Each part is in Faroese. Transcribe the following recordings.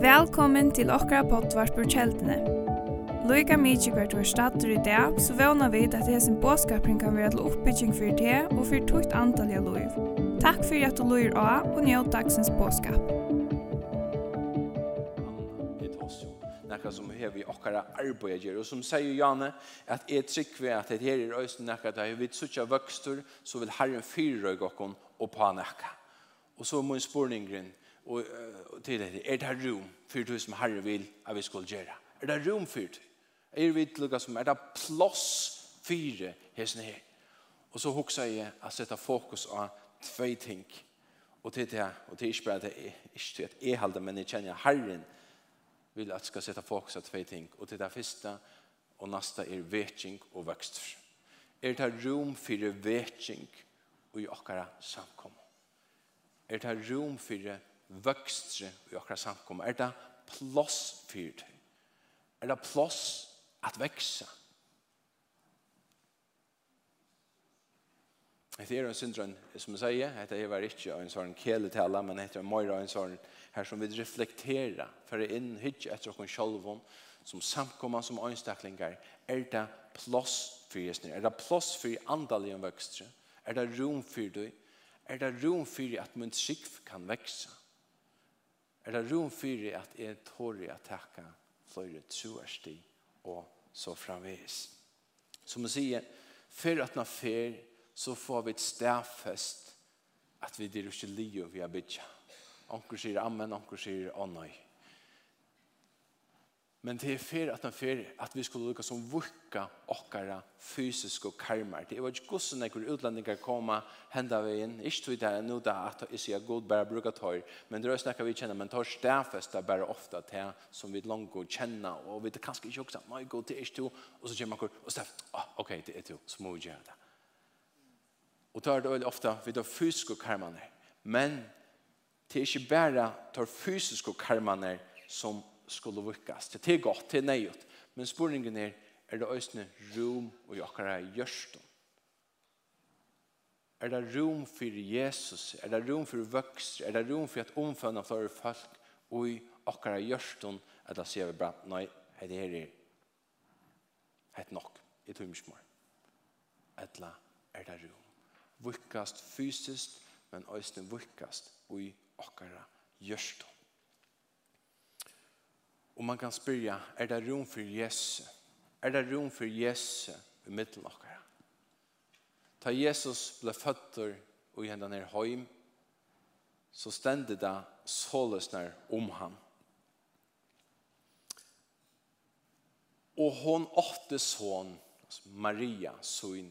Velkommen til okra pottvarpur kjeldene. Loika mykje hvert var stater i dag, så vana vi at hesen båskapring kan være til oppbygging for det og for tukt antall av loiv. Takk for at du loir av og njød dagsens båskap. nekka som hev i okkara arbeid gjer, og som sier Janne at jeg trykker at det her er røysen nekka da vi suttja vøkstur så vil Herren fyrrøyg okkon og pa nekka. Og så må en spurninggrunn og, og til det er det rom for du som Herre vil at vi skal gjøre? Er det rom for du? Er vi til som, er det plass fire hesten her? Og så hoksa jeg å sette fokus av tvei ting. Og til det, og til ikke bare at jeg, ikke til at jeg halder, men jeg kjenner Herren vil at skal sette fokus av tvei ting. Og til det første, og neste er vetjing og vekst. Er det rom for vetjing og i okkara samkommet? Er det rom for vøkstre i akkurat samkommet? Er det plass for det? Er det plass at vekse? Det er en syndrom, som jeg sier, det er ikke en sånn kjele men det er mer en sånn her som vi reflekterer, for det er inn hyggje etter åkken selv som samkommer som øynstaklinger, er det plass for jesner, er det plass for andalige vøkstre, er det rom for det? er det rom for at min sikv kan vekse, er det rom for at jeg tår i attacka flere troersti og så framvis. Som jeg sier, for at når fer, så får vi et stedfest at vi dyrer ikke liv vi har bytja. Anker sier amen, anker sier å nei. Men det er fyrir at han fyrir at vi skulle lukka som vukka okkara fysiske karmar. Det var ikke gossen ekkur utlendingar koma henda vegin. Ikke tog det er nu da at jeg sier god bare bruka tøyr. Men det er snakka vi kjenner, men tøyr er bare ofta til som vi langt går kjenna. Og vi er kanskje ikke også, nei god, det er ikke to. Og så kommer akkur, og staf, ah, ok, det er to, så må vi gjøre det. Og tøyr det veldig ofta, vi tar fysiske karmar. Men det er ikke bare tøyr fysiske karmar som skulle vukkast. Det er godt, det er nøyot. Men spurningen er, er det øsne rom og jokkara gjørstånd? Er det rom for Jesus? Er det rom for vøkster? Er det rom for at omfønne for folk og i okkara gjørstånd? Eller sier vi bare, nei, det her er helt nok. Jeg tror ikke mer. Eller er det rom? Vukkast fysisk, men øsne vukkast og i okkara gjørstånd. Og man kan spyrja, er det rom for Jesu? Er det rom for Jesu i middelen okkara? Ta Jesus ble føtter og i hendene er heim, så stendde det såløsner om ham. Og hon åtte son, Maria, søn,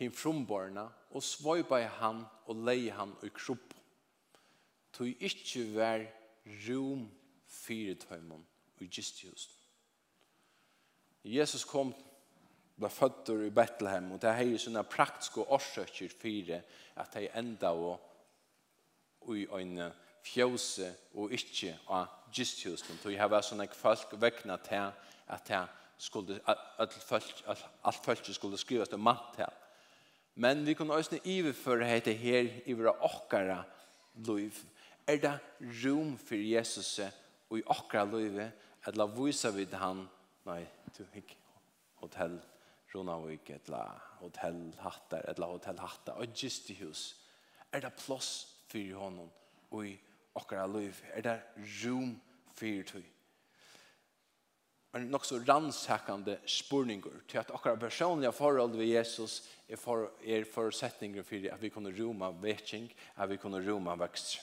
hin fromborna, og svøypa i han og leie han i kropp. Tog ikkje vær rom fire tøymon og just just. Jesus kom var fødder i Bethlehem, og det er jo sånne praktiske årsøkker fire at de enda og i øyne fjøse og ikke av just Så jeg har vært sånne folk vekkene til at jeg skulle, alt folk, alt folk skulle skrives til mann til. Men vi kunne også iverføre hette her i våre åkere liv. Er det rom for Jesus' i okra løyve, at la vysa vid han, nei, du hikk, hotell Ronavik, et la hotell hattar, et la hotell hattar, og just i hus, er det plås fyrir honom, og i okra løyve, er det rom fyrir tøy. En nok så rannsakande spurningur til at akkurat personliga forhold ved Jesus er, for, er forutsetninger for at vi kunne roma vetjing, at vi kunne roma vekst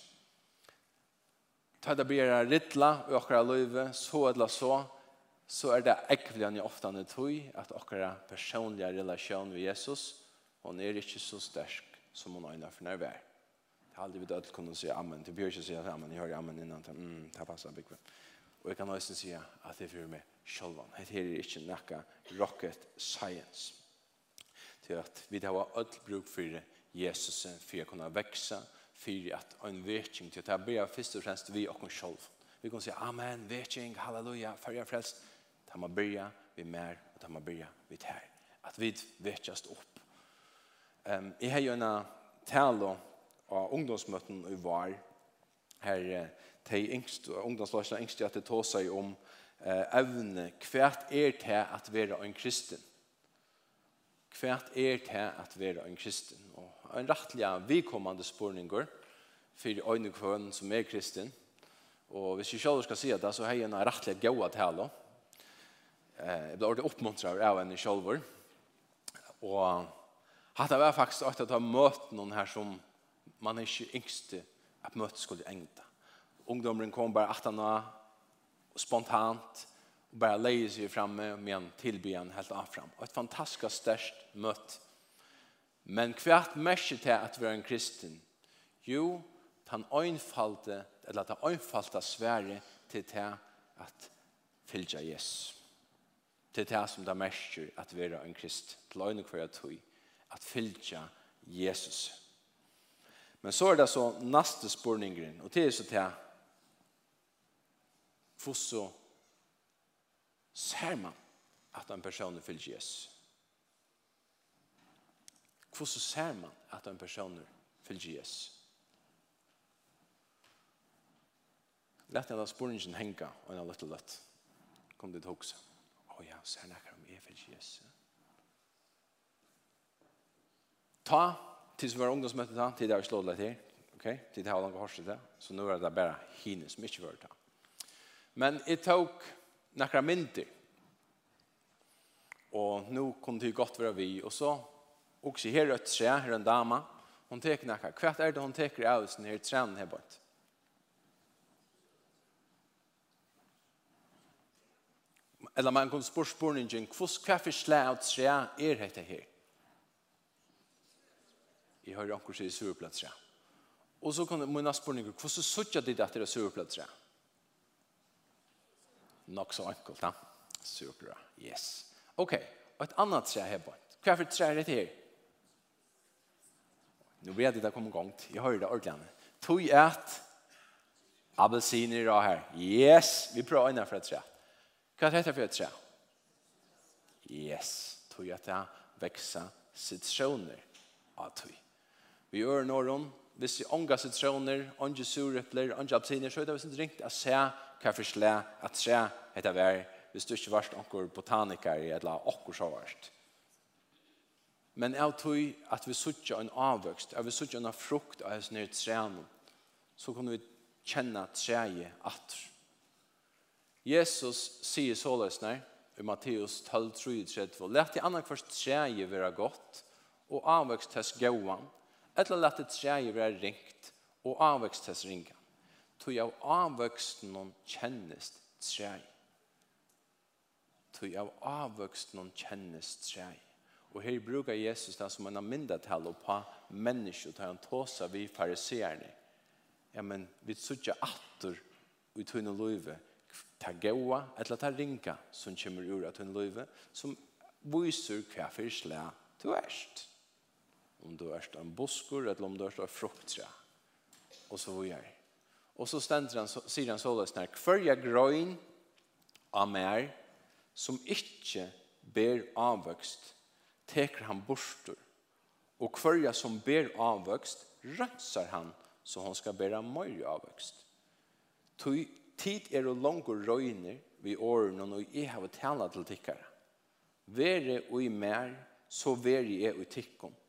ta det blir rittla i okra løyve, så eller så, så er det ekvelig ofta enn tog, at okra personliga relasjon med Jesus, hon er ikke så sterk som hon øyne for nærvær. Det har aldri vi ødel kunne si amen. Det blir ikke si amen, jeg hører amen innan. Mm, det passer bygg. Og jeg kan også si at det fyrir meg sjølvan. Det er ikke nekka rocket science. Til at vi har alt bruk for Jesus for å kunne vekse, för att en vetning till att börja först och främst vi och oss. Vi kan säga amen, vetning, halleluja, för jag frälst. Ta man börja vi mer och ta man börja vi här. Att vi vetjast upp. Ehm um, i hejona tal och ungdomsmöten i var här te yngst ungdomslagsna yngst at det tar seg om eh, evne kvært er te at vera en kristen. Kvært er til at være en kristen? Og en rettelig vidkommende spørninger for øyne kvøn som er kristen. Og hvis jeg selv skal si det, så har jeg en rettelig gode tale. Jeg ble ordentlig oppmuntret av en selv. Og hatt det var faktisk at jeg har møtt noen her som man er ikke yngste at møtet skulle enda. Ungdommen kom bare 18 år, spontant, og bara leie seg framme med en tilbyen helt av fram. Och ett fantastiskt størst mött. Men kvart til at att vara en kristen. Jo, han øynfalte, eller att han øynfalte svære till til att fylja Jesus. Till det som det märker att vara en krist. Till øyne hver jag tog. Att fylja Jesus. Men så er det så neste spørningen, Och det så till Fosso ser man at en person er fyllt Jesus. Hvordan ser man at en person er fyllt Jesus? Lett jeg da sporingen henga, og en av og litt. Kom det til hokse. Å ja, ser nekker om jeg fyllt Jesus. Ta, til som var ungdomsmøte da, til det har vi slått litt her. Ok, til det har langt hårst til det. Så nå er det bare hine som ikke var det. Men jeg tok några mynter. Och nu kom det ju gott vara vi. Och så också här ett trä, här en dama. Hon teker några. Kvart är det hon teker av sin här trän här bort. Eller man kan spår spårningen. Kvart för slä av trä är det här. I hör jag också i surplatsrä. Och så kan mina spårningar. Kvart så suttjar det att det är surplatsrä nok så enkelt, da. Superbra, yes. Ok, og et annet tre her på. Hva er for tre er rett her? Nå vet jeg det kommer gongt. Jeg hører det ordentlig. Tog et abelsiner av her. Yes, vi prøver innan for et tre. Hva er dette for et tre? Yes, tog et det veksa sitroner av tog. Vi gjør noen hvis vi ånga sitroner, ånge surepler, ånge appelsiner, så er det vi som ringt å se hva for slæ at tre heter vær, hvis du ikke varst onker botaniker eller okkur så varst. Men jeg tror at vi suttje en avvøkst, at vi suttje en frukt av hans nye trene, så kan vi kjenne treet at. Jesus sier såleis når, i Matteus 12, 33, «Læt i annan kvart treet være godt, og avvøkst hans gåan, eller læt i treet være ringt, og avvøkst hans ringan tog av avvøksten noen kjennest trei. Tog av avvøksten noen kjennest trei. Og her brukar Jesus det som en av mindretall og på mennesker tar han tåsa vi fariseerne. Ja, men vi sutja atter i tunne løyve ta gåa, eller ta ringa som kommer ur av tunne løyve, som viser hva for slag du erst. Om du erst en busker, eller om du erst en frukttre. Og så videre. Og så stender han, sier han således her, jeg grøyn av mer som ikke ber avvøkst, teker han borster, og hverja som ber avvøkst, rønser han, så han skal bære mer avvøkst. Tøy tid er og langer røyner vi årene når jeg har talt til tikkere. Være og i mer, så være jeg og tikkene.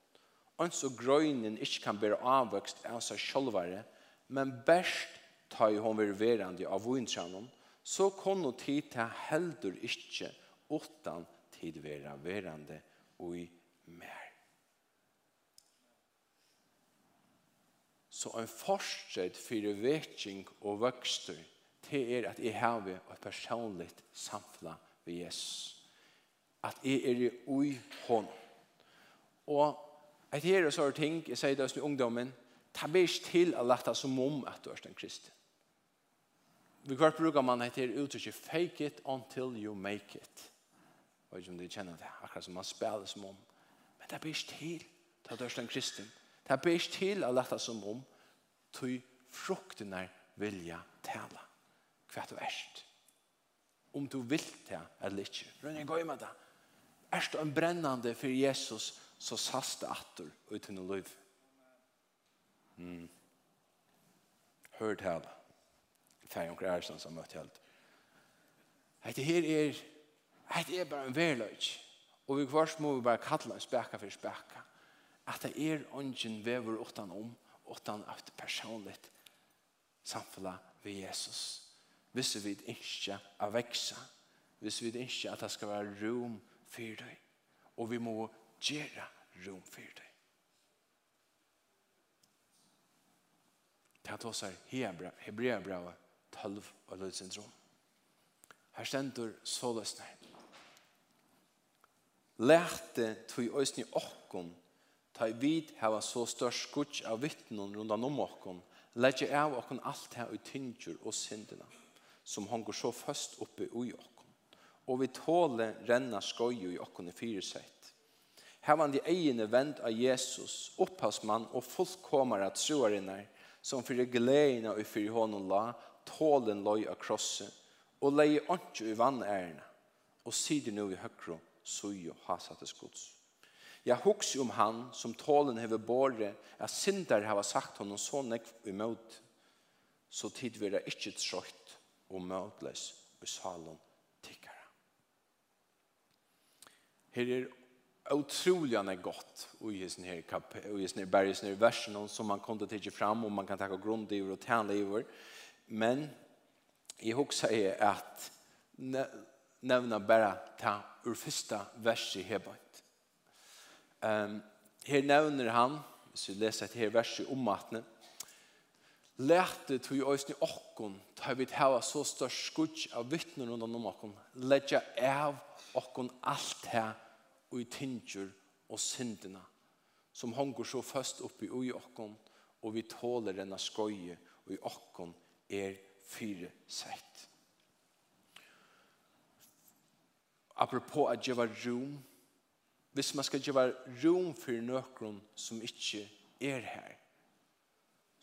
Ans og grøynen ikke kan bære avvøkst av seg sjølvare, men best ta i hon ververande av vintranon, så kon no tid til heldur ikkje utan tid vera verande og i mer. Så en fortsett for vekking og vøkster til er at jeg har et personlig samfunn ved Jesus. At jeg er i ui hånd. Og et her og sånne ting, jeg sier det hos ungdommen, ta ber ikke til å lette som om at du er en kristen. Vi kvart bruker man heter uttrykket fake it until you make it. Og ikke om du kjenner det, akkurat som man spiller som om. Men det ber ikke til ta du er en kristen. Det ber ikke til å lette som om til frukten er vilja tala. Hva du erst. Om du vil det eller ikke. Rønne, gå i med det. Er Erst en brennande for Jesus så sast det atter uten å løyve. Mm. Hørt til henne. Fær onker Ersen som møtte helt. Hette her er, hette er bare en verløyt. Og vi kvart må vi bare kalla en spekka for spekka. At det er ungen vever utan om, utan at personligt samfella ved Jesus. Hvis vi ikke er veksa, hvis vi ikke at det skal være rom for deg, og vi må gjøre rom for deg. Det här tar sig Hebreabra 12 av Lydsyndrom. Här ständer så lösnar. Lähte tog ösni okkon ta vid hava så störst skuts av vittnen rundan om okkon lägger av okkon allt här ut tyngdjur och synderna som hon går så fast uppe i okkon. Och vi tåle renna skoju i okkon i fyrsett. Här var de egene vend av Jesus, upphavsmann och fullkomare troarinnar som fyrir gleina og fyrir honom la, tålen loj av krosset, og leie ontju i vann ærena, og sider nu i høkro, suju hasattes gods. Jeg hugs om han som tålen hever båre, at synder har sagt honom så nekv imot, så tid vera ikkje trøyt og møtles i salen tikkara. Her er otroliga när gott och i sin kap och i sin här bergs när versen som man kunde ta fram och man kan ta grund i och tärna i men i huxa säger att nämna bara ta ur första vers i hebet. Ehm här nämner han så läser det här vers i omvattnet Lærte tog jo òsne okkon, ta vi hava så størst skudj av vittnen rundan om okkon, ledja av okkon alt her og i tinger og syndene som hongur så fast oppi ui okkon og vi tåler denne skoje, og i okkon er fyre sett. Apropos at gjeva rom hvis man skal gjøre rom for nøkron som ikke er her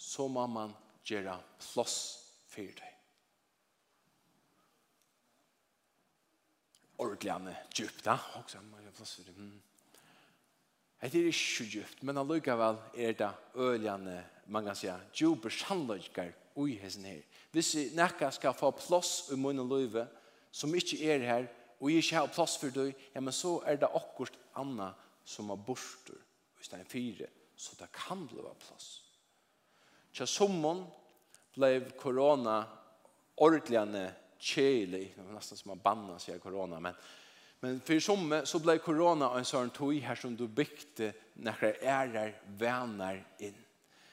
så må man gjøre plass for deg. ordentlig han djupt da. Og så må jeg plass for det. Det er ikke djupt, men allikevel er det øljende, man kan si, djupe sannløyker ui hessen her. Hvis vi nekka skal få plass i munnen løyve, som ikke er her, og ikke har plass for døy, ja, men så er det akkurat anna som er borster, hvis det er fire, så det kan bli plass. Tja sommon ble korona ordentligende kjelig, det var nesten som man bannar sig corona, men men för som så blev corona en sån tog här som du byggde er der venner in.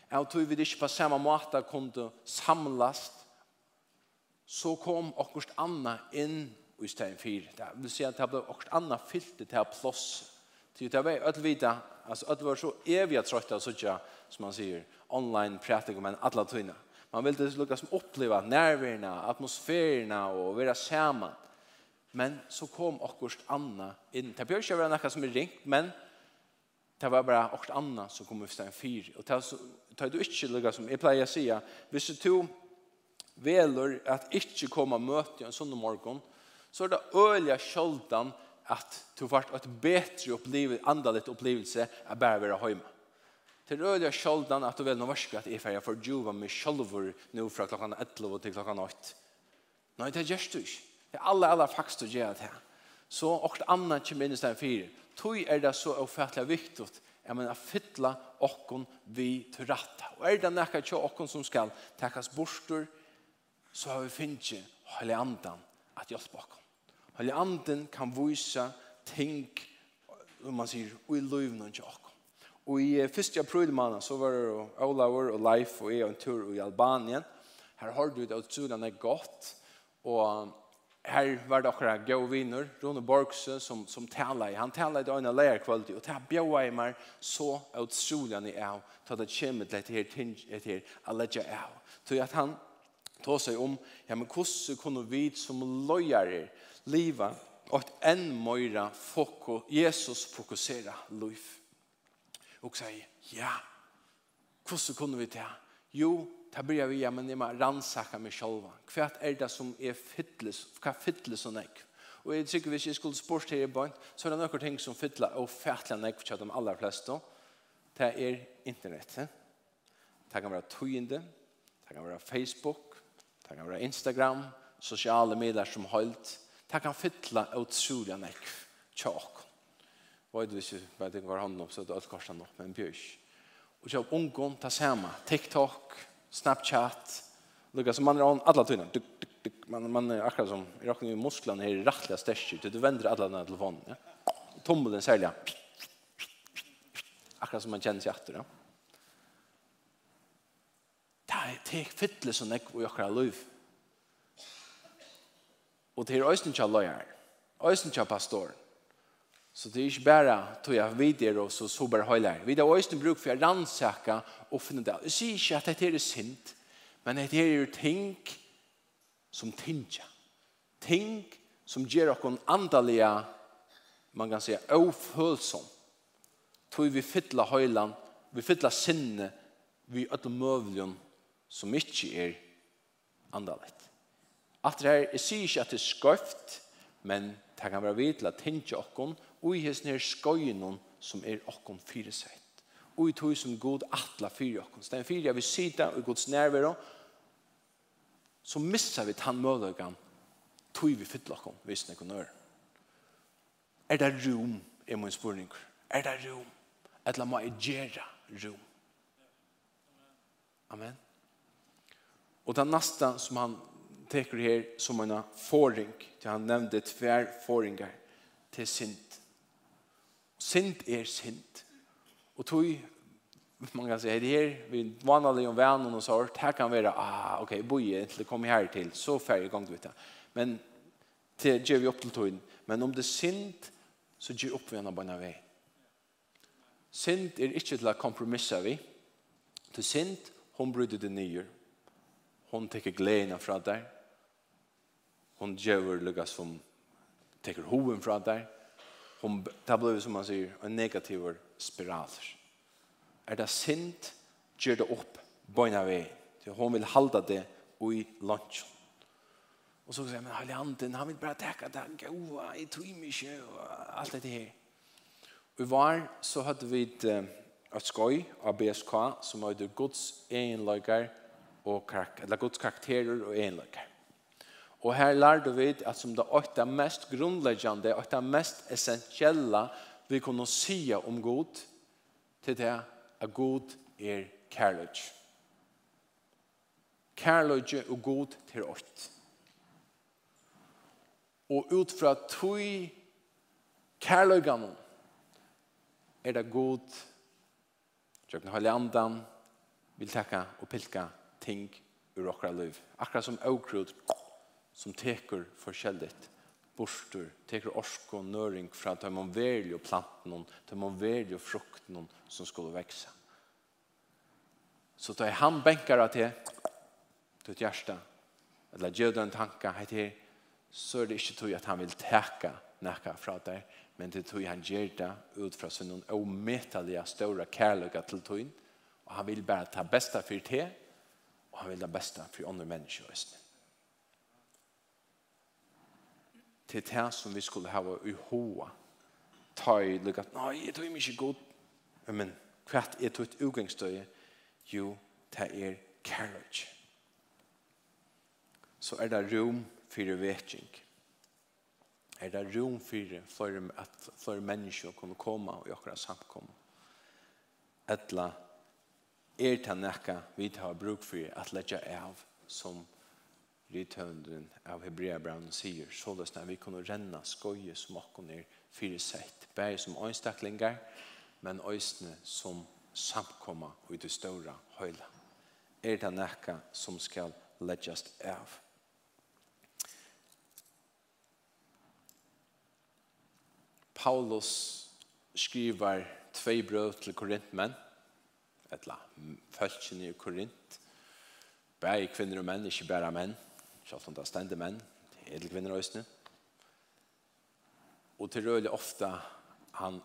Jag tror vi det på samme måte kunde samles så kom också Anna in i stedet för det. Vill säga att det ble också Anna fyllt til här plås till det var öll vita alltså det var så eviga trötta så sånn som man säger online pratar men alla tyna Man vill det lukka som uppleva nerverna, atmosfärerna och vara samman. Men så kom akkurat Anna in. Det bør ikke være något som er ringt, men det var bara akkurat Anna som kom ut en fyr. Och det tar du inte lukka som jeg pleier å si, Hvis du to veler att inte komma og møte en sån morgon, så är det öliga kjoldan att du vart ett bättre upplevelse, andaligt upplevelse bare bara vara hemma. Det er øyelig sjoldan at du vel noe varska at jeg fyrir for juva meg sjolvor nå fra klokkan 11 til klokkan 8. Nei, det er gjerst du ikke. Det er alle, alle faktisk du gjer det her. Så åkt anna kjem inn i stedet fire. Tøy er det så ofertelig viktig at mener, at fytla okkon vi til ratta. Og er det nekka tjå okkon som skal tekkas borster, så har vi finnje høyli andan at hjelp okkon. Høyli andan kan vise ting, om man sier, ui løyvnån tjå okkon. Og i 1. april måned så var det Olaver og Leif og jeg en tur i Albanien. Her har du det utrolig er godt. Og her var det akkurat gode viner, Rune Borgse, som, som taler. Han taler i øynene lærerkvalitet, og det her bjør jeg meg så utrolig er av til det kommer til dette her ting, etter her, alle jeg av. Så at han tar seg om, ja, men hvordan kunne vi som løyere livet, og et enn møyre fokus, Jesus fokuserer livet og sier, ja, hvordan kunne vi det? Jo, det blir vi, ja, men jeg må rannsaka meg selv. Hva er det som er fytles, hva fytles og nekv? Og jeg tykker hvis jeg skulle spørre her i bøyn, så er det noen ting som fytler og fætler nekv til de aller fleste. Det er internettet. Det kan være tøyende. Det kan være Facebook. Det kan være Instagram. Sosiale medier som holdt. Det kan fytle utrolig nekv til åkken vet ikke hva det var hånden opp, så det er alt korsen opp, men bjørs. Og så ungdom, ta samme, TikTok, Snapchat, lukka, som man er on alla tunna, duk, duk, duk, man, man er akkurat som, i rakken i musklene er rattelig styrst, du vender alla denne telefonen, ja. Tommelen særlig, akkurat som man kjenner seg etter, ja. Det er, det er fytle som jeg og akkurat liv. Og det er øyne til løyer, øyne til pastoren, Så det är ikke bara tog jeg videre og så så bare høyler. Vi har også bruk for å rannsake og finne det. Jeg sier ikke att det är sint, men det är ju ting som tinger. Ting som ger oss andalige, man kan säga, ofølsom. Tog vi fylla høyland, vi fylla sinne, vi ötla møvlen som ikke är andalig. At det här, jeg sier ikke att det er skøft, men det kan vara vid til å tinge oss ui hans nere skøyen som er okkom fyresett. Ui tog som god atla fire okkom. Så den jeg vil sida og gods nærvero, så missar vi tann møllagan tog vi fytla okkom, visne konør. Er det rom, er min spurning. Er det rom? Eller må jeg gjøre rom. Amen. Og det neste som han teker her som en forring, til han nevnte tver forringar, til sint Sint er sint. Og tog, man kan si, det här, vi vanlig om vännen og sånt, här kan vara, ah, okej, boje, til det kommer her til, så färg gång du vet. Men det gjør vi upp till tog. Men om det er sint, så gjør vi upp vid en av bara vei. Sint er ikke til å kompromisse vi. Til sint, hon brydde det nye. Hon teker gleden fra der. Hon gjør lukka som teker hoven fra der hon det blev som man säger en negativ spiral. Är det sint gör det upp bojna vi. Så hon vill halda det i lunch. Och så säger man helig anden, han vill bara täcka det goa i tvimische och allt det här. Vi var så hade vi ett ett skoj av BSK som hade Guds egenlagar och karakter, eller Guds karakterer och egenlagar. Og her lærte vi at som det åtta mest grunnleggende, åtta mest essentiella vi kunne si om god, til det at god er kærlighet. Kærlighet og god til oss. Og ut fra tog kærlighet er det god Tjøkken Høyli Andan vil takke og pilka ting ur okra liv. Akkurat som åkrut som teker forskjelligt borster, teker orsk og nøring fra at man velger å plante noen, at man velger å frukte noen som skulle vekse. Så tar han benker av det, til et hjerte, eller gjør det en tanke her til, så er det ikke tog at han vil teke noe fra deg, men det tog han gjør det ut fra sin omedelige store kærlighet til tog, og han vil bare ta besta for det, og han vil ta besta for andre mennesker i stedet. til det som vi skulle ha i hoa. Ta i lukka, nei, jeg tog ikke god. Men hva er det et ugengstøye? Jo, det er kærløy. Så er det rom for vetjeng. Er det rom for, for at flere mennesker kunne komme og gjøre samkomme. Etla er det nekka vi tar bruk for at letja av som kærløy rithønderen av Hebreabraun sier, således når vi kunne renne skøye som åkken er fyresett, bare som øynstaklinger, men øysene som samkomma i det store høyla. Er det nekka som skal legges av? Paulus skriver tvei brøv til korintmenn, etla, følgene i korint, bare kvinner og menn, ikke bare menn, Sjalt om det er stende menn, edelkvinner og østene. Og til røylig ofte han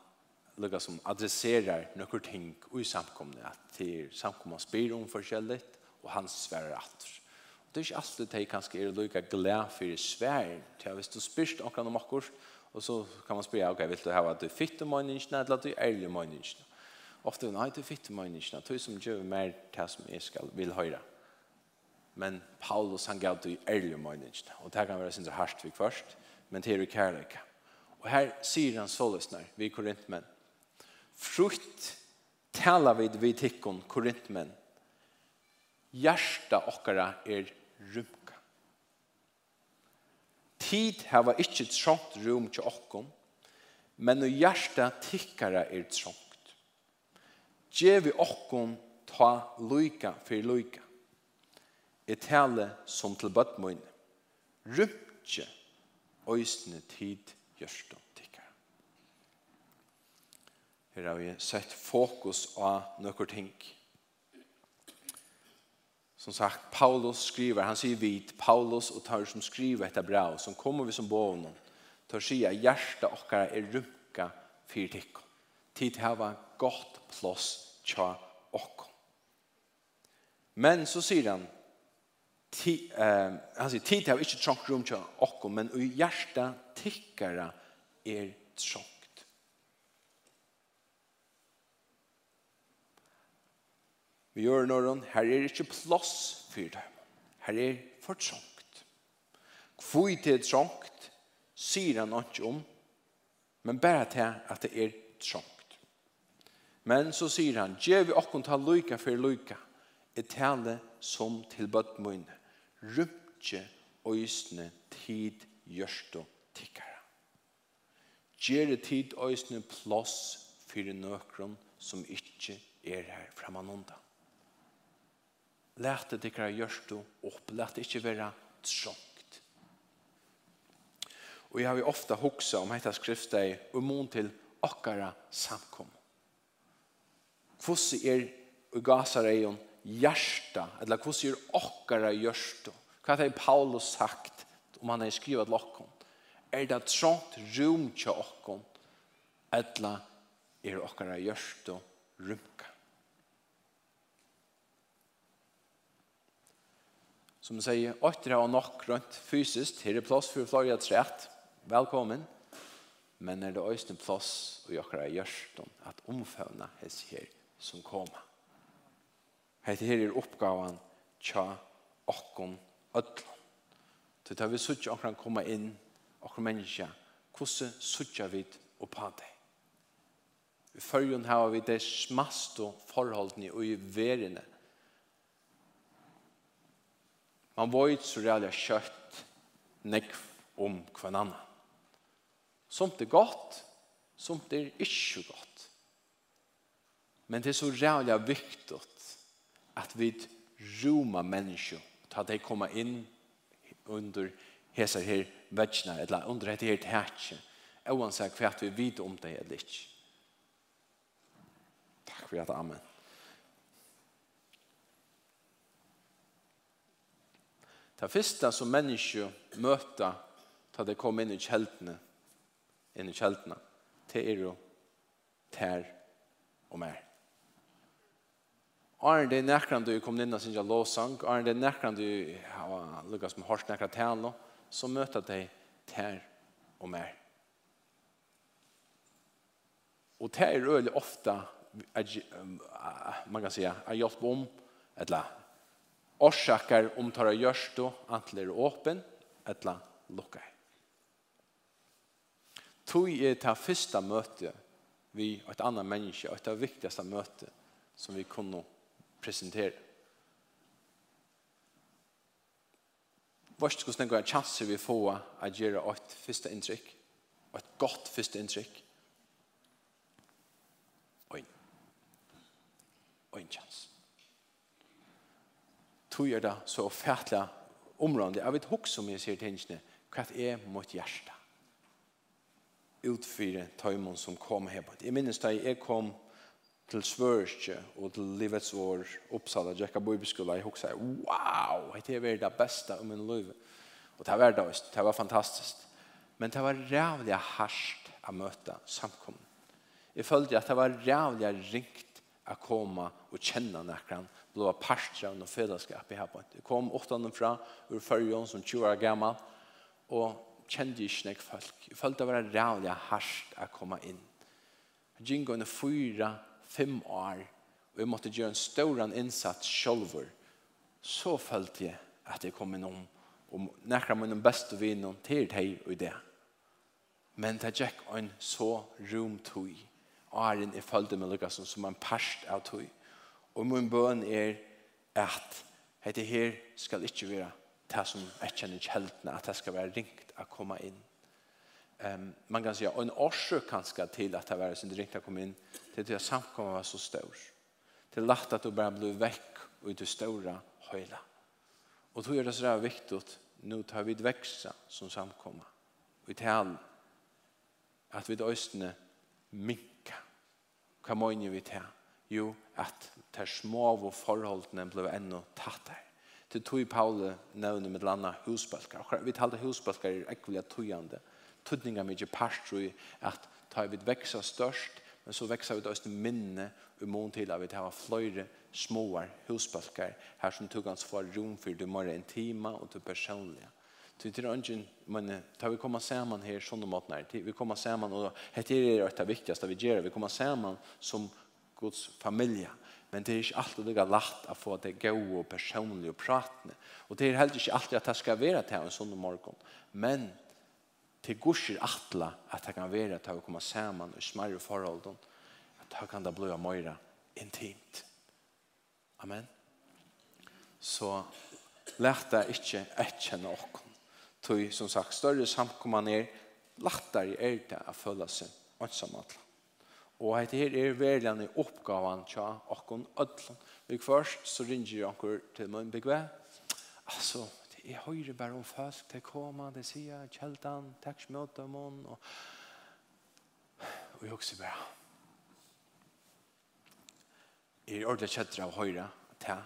lukka som adresserar nokkur ting i samkomne, at til samkomne spyr om forskjellig, og han sverar at. Og det er ikke alltid det kanskje er lukka glad for svær, til hvis du spyrst omkran om akkur, og så kan man spyrja, ok, vil du hava at du om møyningsna, eller at du ærlig møyningsna? Ofte, nei, du fytte møyningsna, du som gjør mer til som jeg skal vil høyra. Men Paulus han gav det i ærlig mening. Og det kan være sin hardt vi først, men det er jo kærlighet. Og her sier han så løsner, vi korintmenn. Frukt taler vi vid tikkon korintmenn. Hjärsta okkara er rymka. Tid hava ikkje trångt rum til okkom, men og hjärsta tikkara er trångt. Gjevi okkom ta lyka for lyka er tale som til bøtt mine. Rymtje øysene tid gjørst og tikkere. Her har vi sett fokus av noen ting. Som sagt, Paulus skriver, han sier vid, Paulus og tar som skriver etter brev, som kommer vi som bånen, tar sier hjertet okkara er rymka fyrir tikkum. Tid hava gott plås tja okkom. Men så sier han, han sier, tid har vi ikke trångt rum til åkken, men i hjertet tikkere er trångt. Vi gjør noen, her er ikke plass for dem. Her er for trångt. Hvor det trångt, sier han ikke om, men bare til at det er trångt. Men så sier han, gjør vi åkken til lykke for lykke, et tale som til bøtt rymtje øysene tid gjørst tikkara. Gjere tid øysene plåss fyrir nøkron som ikkje er her framanunda. Læt det tikkara gjørst opp, læt det ikkje vera trångt. Og jeg har jo ofta hoksa om heita skrifta i umon til okkara samkom. Hvordan er i gasareion hjärsta, eller hur ser åkara hjärsta? Vad har Paulus sagt om han har skrivit lockon? Er det trångt rum till åkon? Eller er åkara hjärsta rumka? Som säger, åkara har nok runt fysiskt, här är plats för flera trätt. Välkommen. Men er det östen plats och åkara hjärsta att omfövna hes her som kommer. Hette her er oppgaven tja okkon ödlon. Så tar vi suttja okran komma inn, okran menneska, hvordan suttja vi og pa deg. I fyrjun har vi det smasto forholdene og i verene. Man var så reallig kjøtt nekv om hver annan. Somt er godt, somt er ikke godt. Men det er så reallig viktigt at vi roma mennesker, ta de komme inn under hese her vetsna, eller under hette her tætje, oansett hva vi vet om det eller ikke. Takk for at amen. Det første som mennesker møter da de kommer inn i kjeltene, inn i kjeltene, det er jo tær og mer. Arne det er nekran du kom inn og synes jeg lovsang, Arne det er nekran du har lukket som hårst nekra tale. så møter de ter og mer. Og det er øyelig ofte, man kan si, er hjelp om, eller årsaker om tar av gjørst og antler åpen, etla, lukkar. Tog er det første møte vi og et annet menneske, og et av viktigste møte som vi kunne presentere. Vart skulle det chans en chanse vi får å gjøre et første inntrykk, og et godt første inntrykk. Og en, chans. Tog jeg det så fætla området. Jeg vet også om jeg ser tingene, hva er mot hjertet utfyre tøymon som kom her på. Jeg minnes da jeg kom til svørkje og til livets år oppsala Jekka Bibelskola, jeg husker, wow, det er det beste om min liv. Og det var det, det var fantastisk. Men det var rævlig hardt å møte samkommen. Jeg følte at det var rævlig ringt å komme og kjenne nærkene, blå parstra og noe fellesskap i herpå. Jeg kom åttende fra ur førjon som 20 år gammel, og kjente ikke nek folk. Jeg følte det var rævlig hardt å komme inn. Jeg gikk under fyra fem år, og jeg måtte gjøre en stor innsats selv, så følte jeg at jeg kom inn om og nærkere mine beste vinner til deg og det. Men det gikk en så rom tog Åren er følte meg lykkes som en parst av tog. Og min bøn er at dette her skal ikke være det som jeg kjenner kjeldene, at det skal være ringt å komme inn um, man kan säga en orsak kanske till att det var sin direkt kom in till att samkomma var så stor. Till lätt att du bara blev väck och inte stora höjla. Och då är det så där viktigt nu tar vi växa som samkomma. Vi tar att vi östne minka. Kan man vi tar? Jo, att de små av förhållanden blev ännu tattar til tog Paule nevner med landa husbalkar. Vi talte husbalkar er ekvelig tøyande tøtninga mykje parstru i at ta vi veksa størst, men så växer vi døst minne i mån till att vi tar flera små husbalkar här som tog hans för rum för det mer intima och det personliga. Så det är ikke, men tar vi komma samman här sådana om vi kommer samman och det är det viktigaste vi gör, vi kommer samman som Guds familja. Men det är inte alltid det er lagt att få det gå och personliga och pratende. Och det är heller inte alltid att det ska vara till en sånn morgon. Men til gusher atla at det kan være at det kommer sammen i smarre forhold at det kan det bli møyre intimt. Amen. Så lær det ikke etkjenne åkken. Tøy, som sagt, større samkomman er lattare er det å føle seg ansamatla. Og dette her er velgjende oppgaven tja åkken ødlen. Vi først så ringer jeg åkker til min begve. Altså, jeg hører bare om folk til å koma, det sier kjeldan, takk smøte om henne. og, og jeg også bare, jeg er ordentlig kjetter av høyre, til,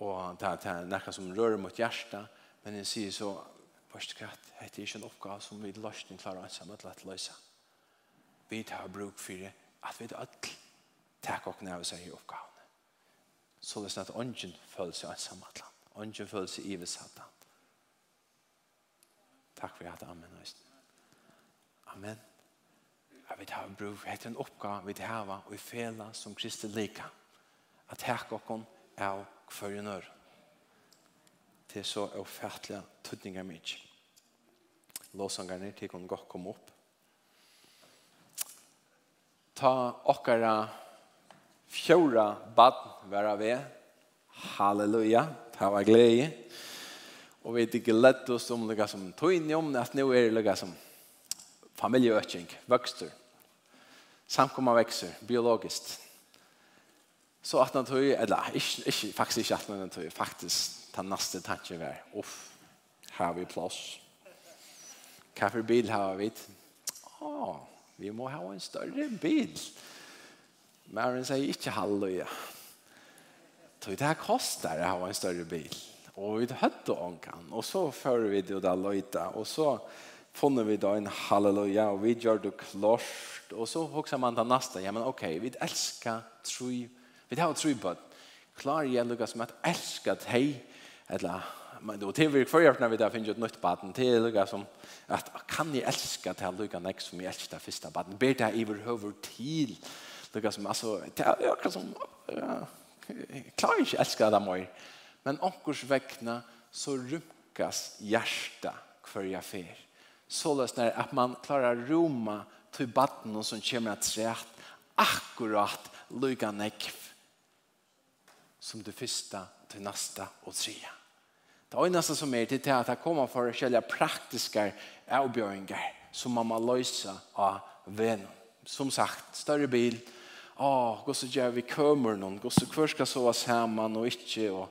og det er noe som rører mot hjertet, men jeg sier så, først og slett, det er ikke en oppgave som vi løsning klarer å ansame til å løse. Vi tar bruk for det, at vi tar alt, takk og knæve seg i oppgavene. Så det er sånn at ånden føler seg ansame til ikke føler seg ivis satan. Takk for at amen. Amen. Jeg vil ha en bror, jeg en oppgave vi har og i fela som Kristi lika. At her kokken er kvarjenør. Det er så ofattelig tøtninger mitt. Låsangerne til å gå komme opp. Ta okkara fjóra bad vera ved. Halleluja. Halleluja det var glede. Og vi ikke lett oss om det som tog inn i om, at nå er det som familjeøkning, vøkster, samkommer vekster, biologisk. Så at han tog, eller ikke, ikke, faktisk ikke at han tog, faktisk ta neste tanke var, uff, har vi plass. Hva for bil har vi? Å, vi må ha en større bil. Men han sier ikke halleluja. Ja Så det här kostar att ha en större bil. Och vi hade ånkan. Och så för vi det där löjta. Och så fann vi då en halleluja. Och vi gör det klart. Och så också man tar nästa. Ja men okej, okay, vi älskar tro. Vi har tro på klar igen Lukas med att älska dig. Eller men då till vi för när vi där finns ett nytt baden till Lukas som att kan ni älska till Lukas nästa som jag älskar första baden. Ber det över huvud till. Lukas som alltså det är som ja Jeg klarer ikke elska det mer. Men okkurs vekkene så rymkas hjertet hver jeg fer. Så løsner at man klarer roma til baden og som kommer til rett akkurat lykke nekv som det første til neste og tredje. Det er nesten som er til at det kommer for forskjellige praktiske avbjøringer som man må løse av vennen. Som sagt, større bil, åh, gå så gjør vi kømer noen, gå så hver skal sove sammen og ikke, og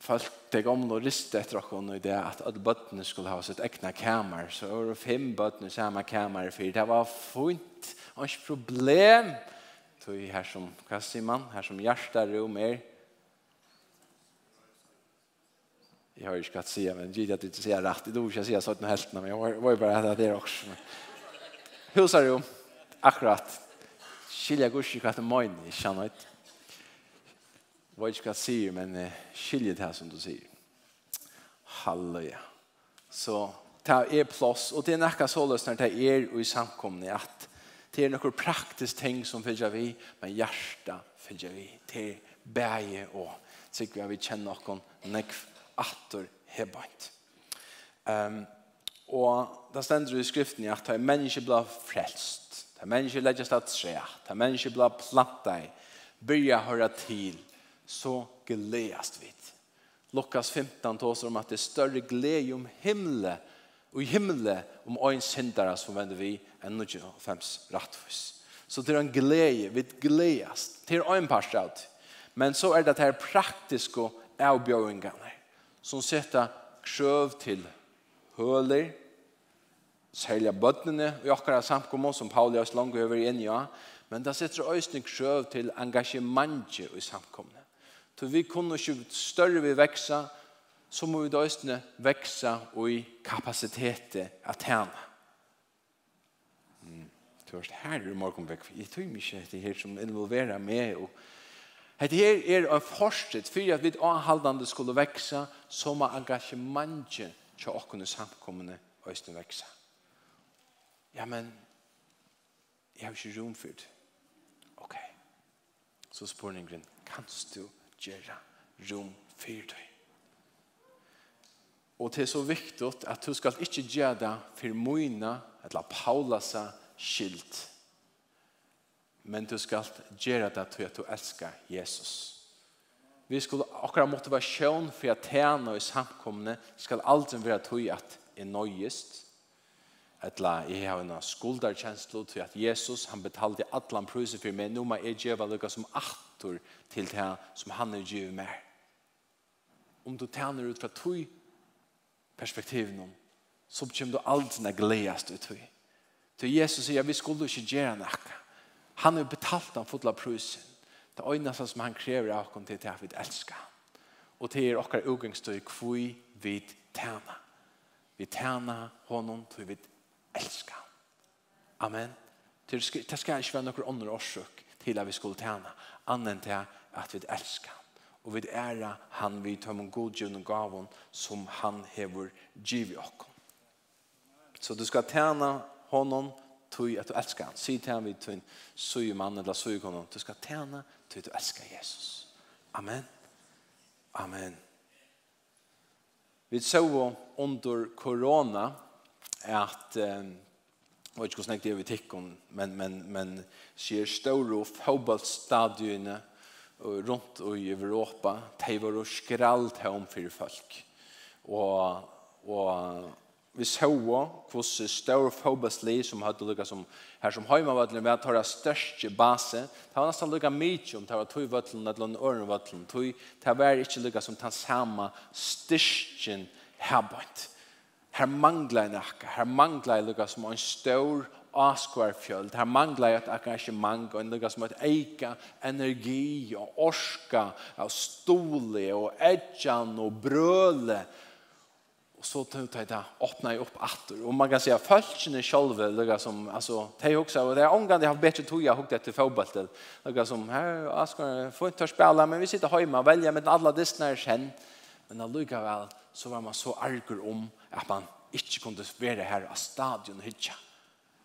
folk det gamle og riste etter dere i det at alle bøttene skulle ha sitt egna kamer, så var det fem bøttene samme kamer for det var fint, og ikke problem, tog her som, hva sier man, her som hjertet rom er, jag har ju skatt se men givet att det inte säger rätt då ska jag säga så att den men jag var ju bara att det är också. Hur sa? Akkurat skilja gurs ikke hva det møyne, ikke han. Jeg vet ikke hva sier, men skilja det her som du sier. Halleluja. Så det er plås, og det er nekka så når det er och i samkomne at det er noen praktisk ting som fylgjer vi, men hjertet fylgjer vi til bæge og så vi kjenner noen nekv atter hebant. Um, og där stender i skriften at det er menneske blei frelst Ta människor lägger sig tre, trä. Ta människor blir platta i. Börja höra till. Så glädjast vi. Lukas 15 tåser om at det er større glädje om himle og i himle om øyn syndere som vender vi enn än fems rattfus. Så det er en glädje, vi glädjast. Det øyn en parstad. Men så er det her praktiske avbjøringene, som setter krøv til høler, særlig bøttene i akkurat samkommer som Pauli og Slango er over igjen, ja. Men det sitter øyne krøv til engasjementet i samkomne. Så vi kunne ikke større vi veksa, så må vi da øyne veksa og i kapasitetet av tjene. Mm. Det var her i vekk. Jeg tror ikke det her som involverer meg og Hette her er en forskjell for at vi avhaldande skulle veksa som engasjementet til åkken i samkommende øyne veksa ja, men jeg har ikke rom for det. Ok. Så spør Ingrid, kan du gjøre rom for det? Og det er så viktig at du skal ikke gjøre det for mine, eller Paulus skilt. Men du skal gjøre det til at du elsker Jesus. Vi skulle akkurat motivasjon for at tjene og i samkommende skal aldri være til at er nøyest, Etla, jeg har en skuldarkjenslo til at Jesus, han betalte atlan prøyse for meg, nå må jeg gjøre lukka som aktor til det som han er gjør med. Om du tjener ut fra tog perspektiven om, så kommer du aldri når gledest ut tog. Til Jesus sier, vi skulle ikke gjøre noe. Han har betalt den fotla prøysen. Det er øynene som han krever av oss til det vi elsker. Og til er okkar ugengstøy, hvor vi tjener. Vi tjener honom, til vi tæner elska. Amen. Det skal ikke være noen andre årsøk til at vi skulle tjene, annen til at vi elskar og vi æra han vi tar med godgjønne gavon som han hever givet oss. Så du skal tjene honom tog at du elskar han. Si til han vi tog en søy mann eller søy honom. Du skal tjene tog at du elskar Jesus. Amen. Amen. Vi så under korona at um, og ikke hvordan jeg det er vi tikkun, men, men, men sier ståro fotballstadionene rundt i Europa, de var jo skralt om for folk. Og, og vi så hvordan ståre fotballsli som hadde lukket som her som Høymavøtlen var tar det største base, det var nesten lukket mye om det var tog vøtlen eller en øren vøtlen, det var ikke lukket som den samme styrken her bort. Her mangla en akka, her mangler en lukka som en stor askvarfjöld, her mangla et engasjement og en lukka som et eika energi og orska og stole og edjan og brøle og så tar jeg det åpner jeg opp atter. Og man kan säga fältchen själva lugga som altså, tej også, og det är omgående har bättre tror jag hukt efter fotbollen lugga som her, ska få inte spille, men vi sitter hjemme og velger med alla distnar kjent. men det så var man så arger om at man ikke kunne være her av stadion hitja.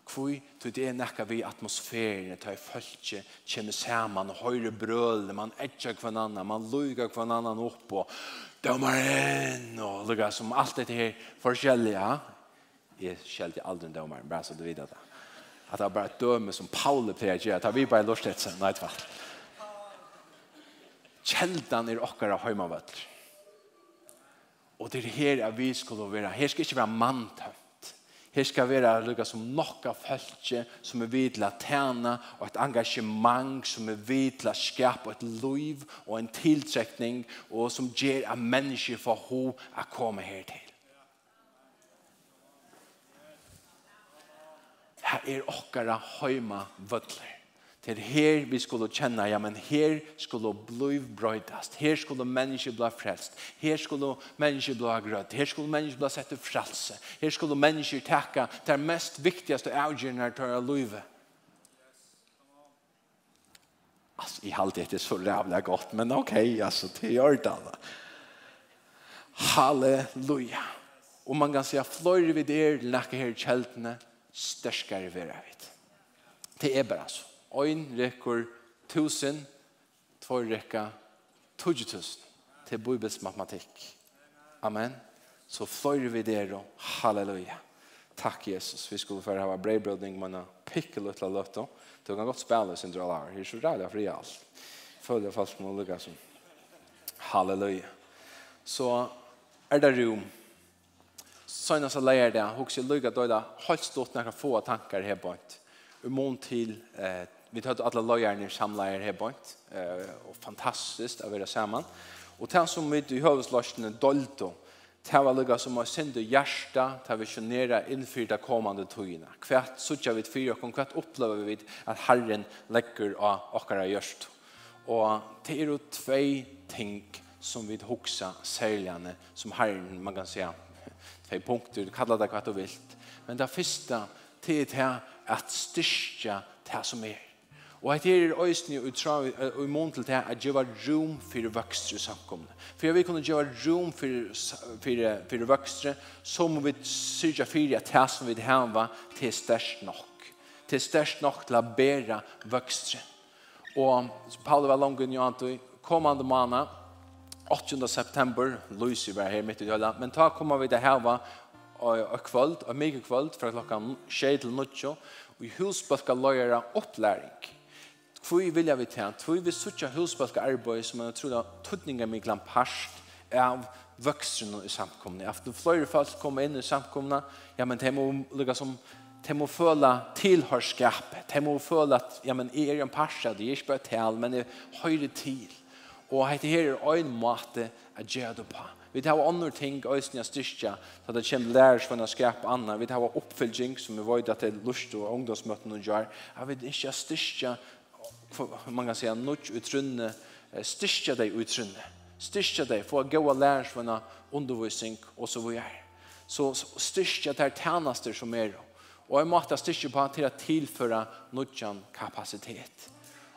Kvoi, tog det er nekka vi atmosfæren, ta i følge, kjenne saman, høyre brøl, man etja kvann annan, man luga kvann annan opp, og dømaren, og luga som alt dette her forskjellige. Jeg skjelte aldri en dømaren, bare så du vet det. At det er bare et døme som Paule pleier å gjøre, at vi bare lortet seg, nei, tvall. Kjeldan er okkara høymavøtler. Og det er her vi skulle være. Her skal ikke være manntømt. Her skal være lukka som nokka følge som er vidla til å tjene, og et engasjement som er vidla til å skape et liv og en tiltrekning, og som gjør at mennesker får ho å komme her til. Her er okkara høyma vødler. Det er her vi skulle kjenne, ja, men her skulle bliv brøydast, her skulle mennesker bli frelst, her skulle mennesker bli grøtt. her skulle mennesker bli sett til frelse, her skulle mennesker takke det mest viktigaste avgjørende til å løyve. Altså, i halvt det så rævlig godt, men ok, altså, det gjør det alle. Halleluja. Og man kan si at fløyre vi der, lackar her kjeltene, størskere vi er vidt. Det er bare så ein rekker tusen, två rekka tusen. Til bibels matematikk. Amen. Så fløyre vi der og Halleluja. Takk Jesus. Vi skulle för ha brevbrødning men pickel ut la løtto. Du kan gott spille sin drøl her. Det er så rädd fri alt. Følger folk med olika som. Halleluja. Så er det rum. Sånn så leier det. Hur lukke lucka då där? Håll stort få tankar här bort. Imorgon til eh, Vi tar alla lojarna samlar här bort. Eh och fantastiskt att vara samman. Och tant som vi i hövslösten dolto. Det var lukka som har sendt hjärsta til visionera innfyrta kommande tøyina. Hvert suttja vi fyra, okkon, hvert opplever vi at Herren legger av okkara hjørst. Og det er jo tvei ting som vi hoksa særligane som Herren, man kan säga, tvei punkter, du kallar det hva du vilt. Men det første, det er det at styrkja det som er. Og at her er øysene og i mån til det at gjøre rom for vøkstre samkomne. For vi kunne gjøre rom for, for, for vøkstre, så må vi syrja for at det som vi har til størst nok. Til størst nok til å bære vokstre. Og så Paul var langt unna at kommande måned, 8. september, Lucy var her midt i døla, men da kommer vi til å ha og kvöld, og mye kvöld fra klokka 6 til 9, og i husbøkka løyere opplæring Tvoi vilja vi til, tvoi vi suttja husbalka arbeid som er utrolig tuttninga mig glan parst av vøkstrene i samkomne. Aften fløyre folk kommer inn i samkomne, ja, men det må lukka som de må føle tilhørskap, de må føle at ja, men jeg er en parsa, det er ikke bare til, men jeg høyre til. Og dette her er en måte å gjøre det på. Vi tar andre ting, øyne jeg styrkja, så det kommer lærer for å skape andre. Vi tar oppfølging, som vi vet at det er lust og ungdomsmøtene og gjør. Jeg vil ikke styrkja man kan säga nåt utrunne styrka dig utrunne styrka dig få goda lärsvana undervisning och så vidare. Så styrka där tjänster som är och jag måste styrka på till att tillföra nåtjan kapacitet.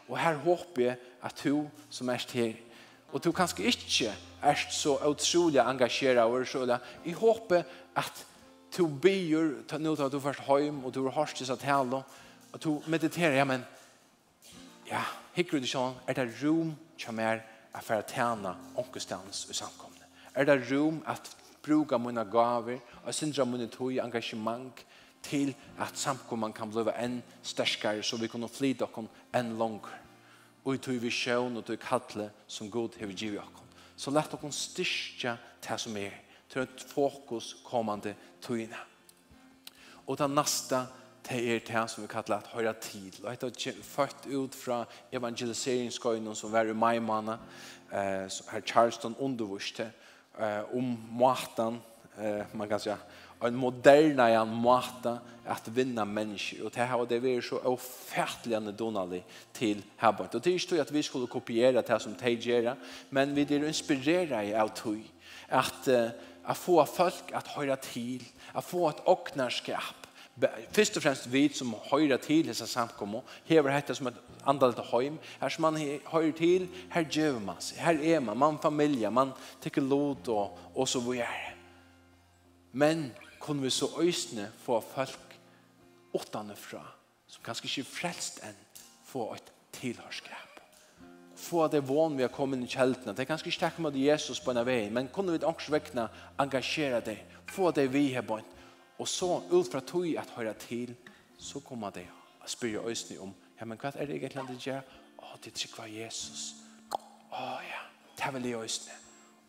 Och här hoppas jag att du som är här och du kanske inte är så otroligt engagerad och så där i hoppas att du byr nu tar du först hem och du har hörst så att hela och du mediterar ja men ja, hikker du sånn, er det rom som er at for å tjene ånkestans i samkomne? Er det rom at bruka mine gaver og syndra mine tog engasjement til at samkomman kan bli enn sterskere så vi kan flyta oss enn langer. Og tog vi sjøen og tog kattle som god hever givet oss. Så lett oss styrke det som er til et fokus kommande togene. Og den neste det er det som vi kallar at høyra tid. Og det er født ut fra evangeliseringskøynen som var i maimana, eh, her Charleston undervurste, eh, om måten, eh, man kan säga, en moderna en måta att vinna mennesker. och det här och det är så ofertelig donali till här bort. Och det är ju att vi skulle kopiera det här som gjør, men vi er inspireret av tog at, att att få folk att höra till, att få et åknarskap först och främst vi som høyrer til disse samkommo hever dette som ett andal till hem här som man høyrer til, her gjør man seg, her är man man familie, man tycker lot och og så vidare men kunne vi så øsne få folk åttan fra som kanske inte frälst än få et tilhørskap. få det vån vi har kommit i kjeltene. Det er kanskje ikke takk med Jesus på en vei, men kunne vi også vekkene engasjere deg, få det vi har en, Og så ut fra tog at høyre til, så kommer det og spyr øyne om, ja, men hva er det egentlig det gjør? Å, det er ikke Jesus. Å, ja, det er vel i øyne.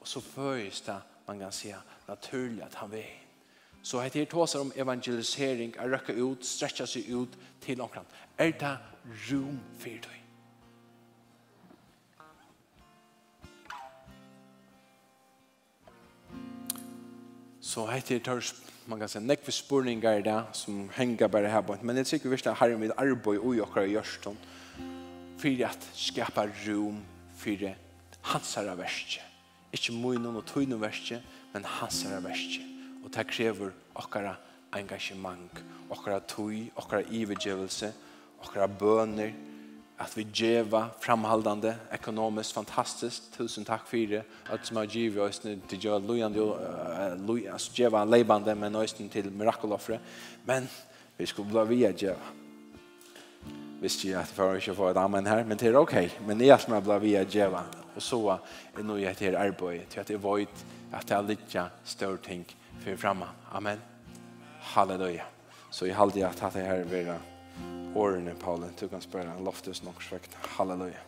Og så føres det, man kan si, naturlig at han vil. Så heter det tåser om evangelisering, å røkke ut, stretcha seg ut til omkring. Er det rom for deg? Så heter det man kan säga nekve spurningar där som hänger bara här på. Men jag tycker visst att Herren vill arbeta och åkra i Görston för att skapa rum för hans herra värsta. Inte munnen och tøynen värsta, men hans herra värsta. Och det kräver åkara engagemang, åkra tøy, åkra ivegivelse, åkra böner, att vi geva framhaldande, ekonomiskt fantastiskt. Tusen tack för det. Att som har givit oss nu till göra lojande uh, geva levande men också till mirakeloffre men vi skulle bli via geva. Visst jag att för att få ett amen här men det är okej men det är som jag blir via geva. Och så är nog jag till arbete till att det var ett att det är lite större ting för framma amen. Halleluja. Så jag hade att det här vara årene, Paulin. Du kan spørre en loftes nok svekt. Halleluja.